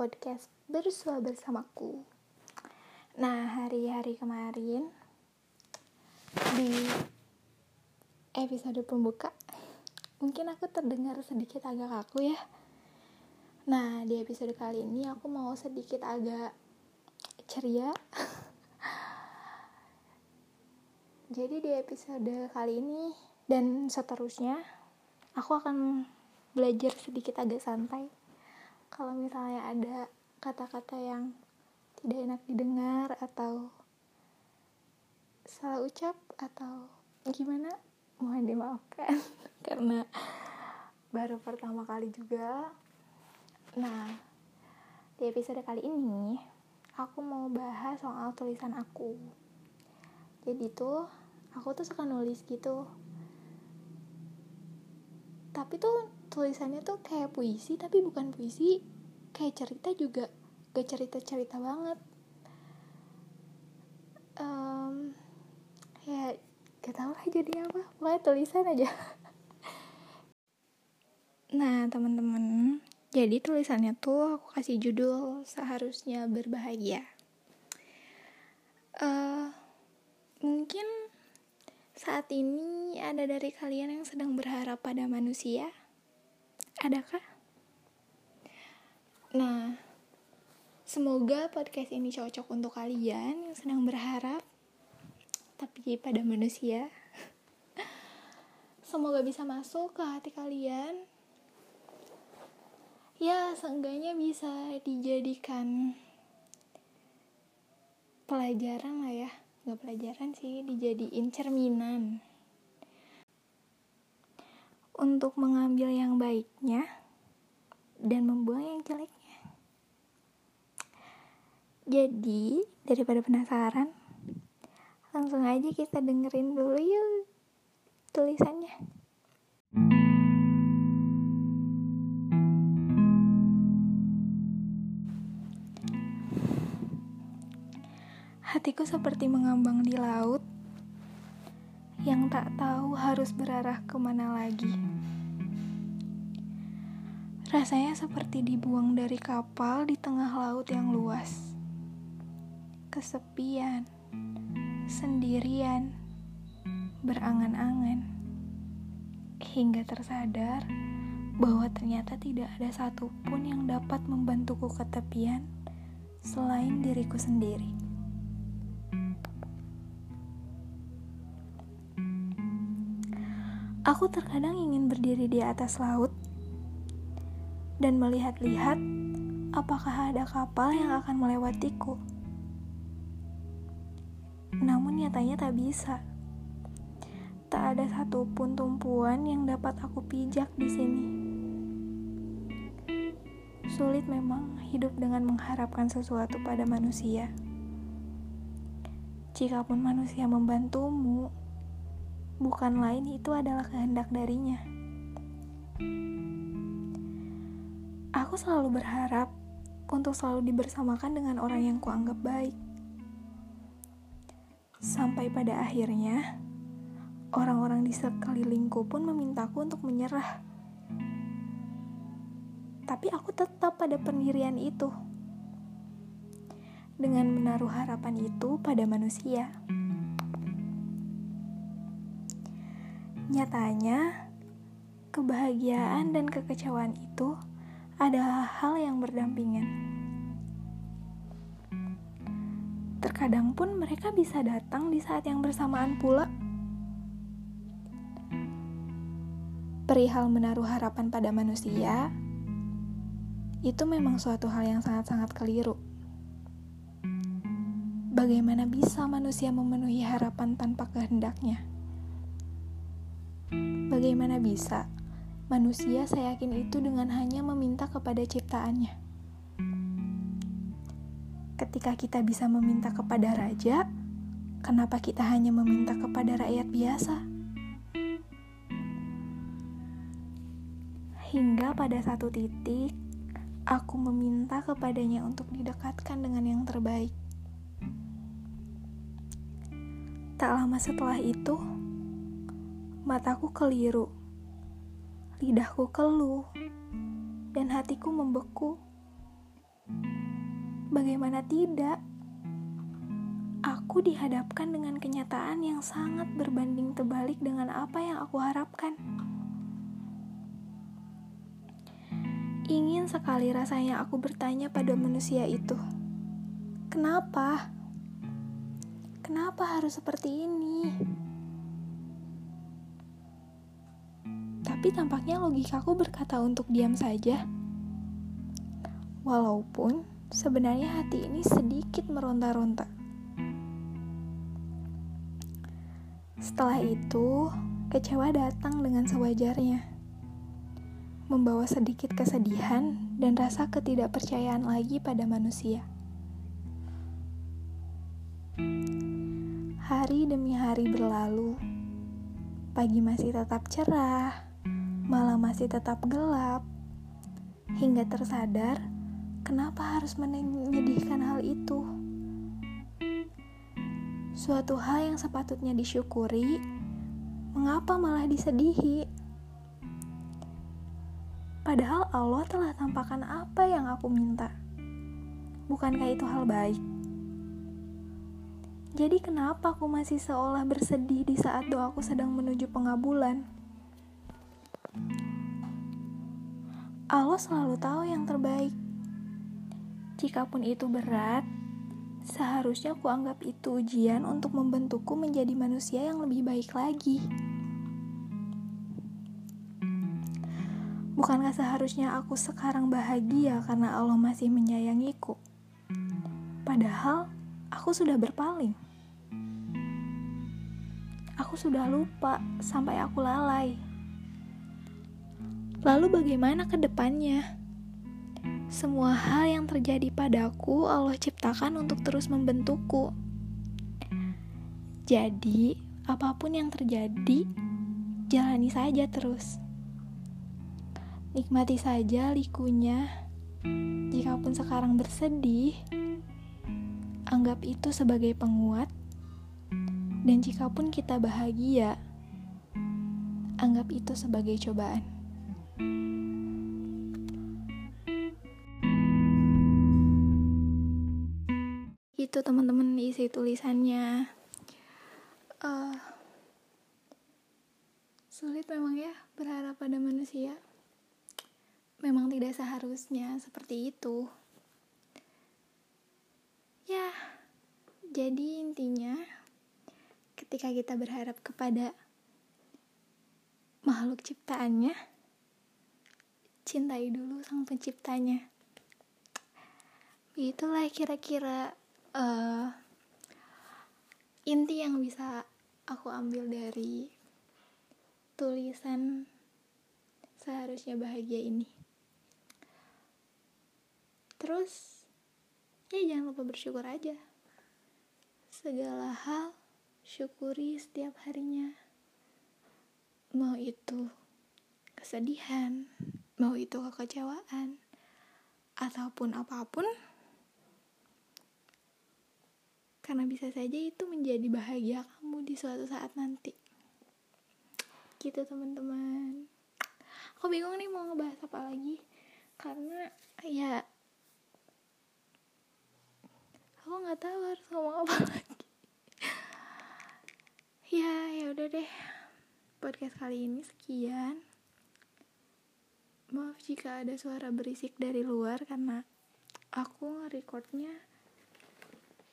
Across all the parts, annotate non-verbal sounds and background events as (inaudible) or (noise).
podcast bersua bersamaku. Nah, hari-hari kemarin di episode pembuka, mungkin aku terdengar sedikit agak kaku ya. Nah, di episode kali ini aku mau sedikit agak ceria. (laughs) Jadi di episode kali ini dan seterusnya, aku akan belajar sedikit agak santai kalau misalnya ada kata-kata yang tidak enak didengar atau salah ucap atau gimana mohon dimaafkan. (laughs) Karena baru pertama kali juga. Nah di episode kali ini aku mau bahas soal tulisan aku. Jadi tuh aku tuh suka nulis gitu. Tapi tuh tulisannya tuh kayak puisi tapi bukan puisi kayak cerita juga gak cerita cerita banget. Um, ya gak tau lah jadi apa pokoknya tulisan aja. (laughs) Nah teman-teman jadi tulisannya tuh aku kasih judul seharusnya berbahagia. Uh, mungkin saat ini ada dari kalian yang sedang berharap pada manusia Adakah? Nah, semoga podcast ini cocok untuk kalian yang sedang berharap, tapi pada manusia. (laughs) Semoga bisa masuk ke hati kalian. Ya, seenggaknya bisa dijadikan pelajaran lah ya. Gak pelajaran sih, dijadiin cerminan untuk mengambil yang baiknya dan membuang yang jeleknya. Jadi, daripada penasaran, langsung aja kita dengerin dulu yuk tulisannya. Hatiku seperti mengambang di laut yang tak tahu harus berarah ke mana lagi. Rasanya seperti dibuang dari kapal di tengah laut yang luas. Kesepian, sendirian, berangan-angan, hingga tersadar bahwa ternyata tidak ada satupun yang dapat membantuku ke tepian selain diriku sendiri. Aku terkadang ingin berdiri di atas laut dan melihat-lihat apakah ada kapal yang akan melewatiku. Namun nyatanya tak bisa. Tak ada satupun tumpuan yang dapat aku pijak di sini. Sulit memang hidup dengan mengharapkan sesuatu pada manusia. Jikapun manusia membantumu, bukan lain itu adalah kehendak darinya. Aku selalu berharap untuk selalu dibersamakan dengan orang yang kuanggap baik. Sampai pada akhirnya, orang-orang di sekelilingku pun memintaku untuk menyerah. Tapi aku tetap pada pendirian itu. Dengan menaruh harapan itu pada manusia. Nyatanya, kebahagiaan dan kekecewaan itu adalah hal yang berdampingan. Terkadang pun mereka bisa datang di saat yang bersamaan pula. Perihal menaruh harapan pada manusia, itu memang suatu hal yang sangat-sangat keliru. Bagaimana bisa manusia memenuhi harapan tanpa kehendaknya? Bagaimana bisa manusia saya yakin itu dengan hanya meminta kepada ciptaannya? Ketika kita bisa meminta kepada raja, kenapa kita hanya meminta kepada rakyat biasa? Hingga pada satu titik, aku meminta kepadanya untuk didekatkan dengan yang terbaik. Tak lama setelah itu, mataku keliru lidahku keluh, dan hatiku membeku. Bagaimana tidak? Aku dihadapkan dengan kenyataan yang sangat berbanding terbalik dengan apa yang aku harapkan. Ingin sekali rasanya aku bertanya pada manusia itu, "Kenapa? Kenapa harus seperti ini?" Tapi tampaknya logikaku berkata untuk diam saja. Walaupun sebenarnya hati ini sedikit meronta-ronta. Setelah itu, kecewa datang dengan sewajarnya. Membawa sedikit kesedihan dan rasa ketidakpercayaan lagi pada manusia. Hari demi hari berlalu, pagi masih tetap cerah, malam masih tetap gelap, hingga tersadar kenapa harus menyedihkan hal itu. Suatu hal yang sepatutnya disyukuri, mengapa malah disedihi? Padahal Allah telah tampakkan apa yang aku minta. Bukankah itu hal baik? Jadi kenapa aku masih seolah bersedih di saat doaku sedang menuju pengabulan? Allah selalu tahu yang terbaik. Jikapun itu berat, seharusnya aku anggap itu ujian untuk membentukku menjadi manusia yang lebih baik lagi. Bukankah seharusnya aku sekarang bahagia karena Allah masih menyayangiku? Padahal aku sudah berpaling. Aku sudah lupa sampai aku lalai. Lalu bagaimana ke depannya? Semua hal yang terjadi padaku Allah ciptakan untuk terus membentukku. Jadi, apa pun yang terjadi, jalani saja terus. Nikmati saja likunya. Jikapun sekarang bersedih, anggap itu sebagai penguat. Dan jikapun kita bahagia, anggap itu sebagai cobaan. Itu teman-teman isi tulisannya. Uh, sulit memang ya berharap pada manusia. Memang tidak seharusnya seperti itu. Ya, jadi intinya ketika kita berharap kepada makhluk ciptaannya, cintai dulu sang penciptanya. Itulah kira-kira uh, inti yang bisa aku ambil dari tulisan seharusnya bahagia ini. Terus ya jangan lupa bersyukur aja. Segala hal syukuri setiap harinya. Mau itu kesedihan mau itu kekecewaan. Ataupun apa pun karena bisa saja itu menjadi bahagia kamu di suatu saat nanti. Gitu teman-teman. Aku bingung nih mau ngebahas apa lagi. Karena ya aku nggak tahu harus ngomong apa (laughs) lagi. Ya ya udah deh. Podcast kali ini sekian Maaf jika ada suara berisik dari luar karena aku recordnya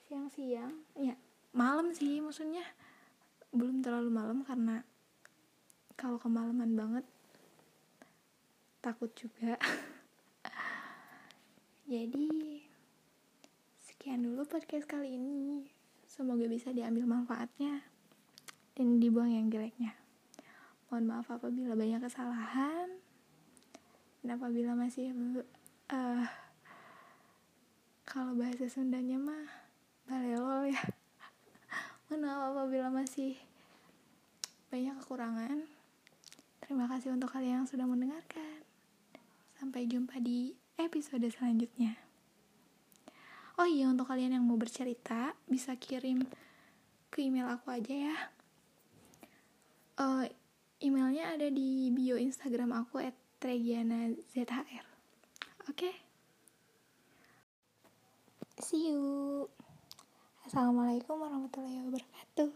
siang-siang. Ya, malam sih maksudnya. Belum terlalu malam karena kalau kemalaman banget takut juga. (laughs) Jadi sekian dulu podcast kali ini. Semoga bisa diambil manfaatnya dan dibuang yang jeleknya. Mohon maaf apabila banyak kesalahan. Dan apabila masih uh, kalau bahasa Sundanya mah balelol ya. (laughs) Maaf apabila masih banyak kekurangan. Terima kasih untuk kalian yang sudah mendengarkan. Sampai jumpa di episode selanjutnya. Oh iya, untuk kalian yang mau bercerita, bisa kirim ke email aku aja ya. Uh, emailnya ada di bio Instagram aku at Regiana ZHR oke? Okay? see you. Assalamualaikum warahmatullahi wabarakatuh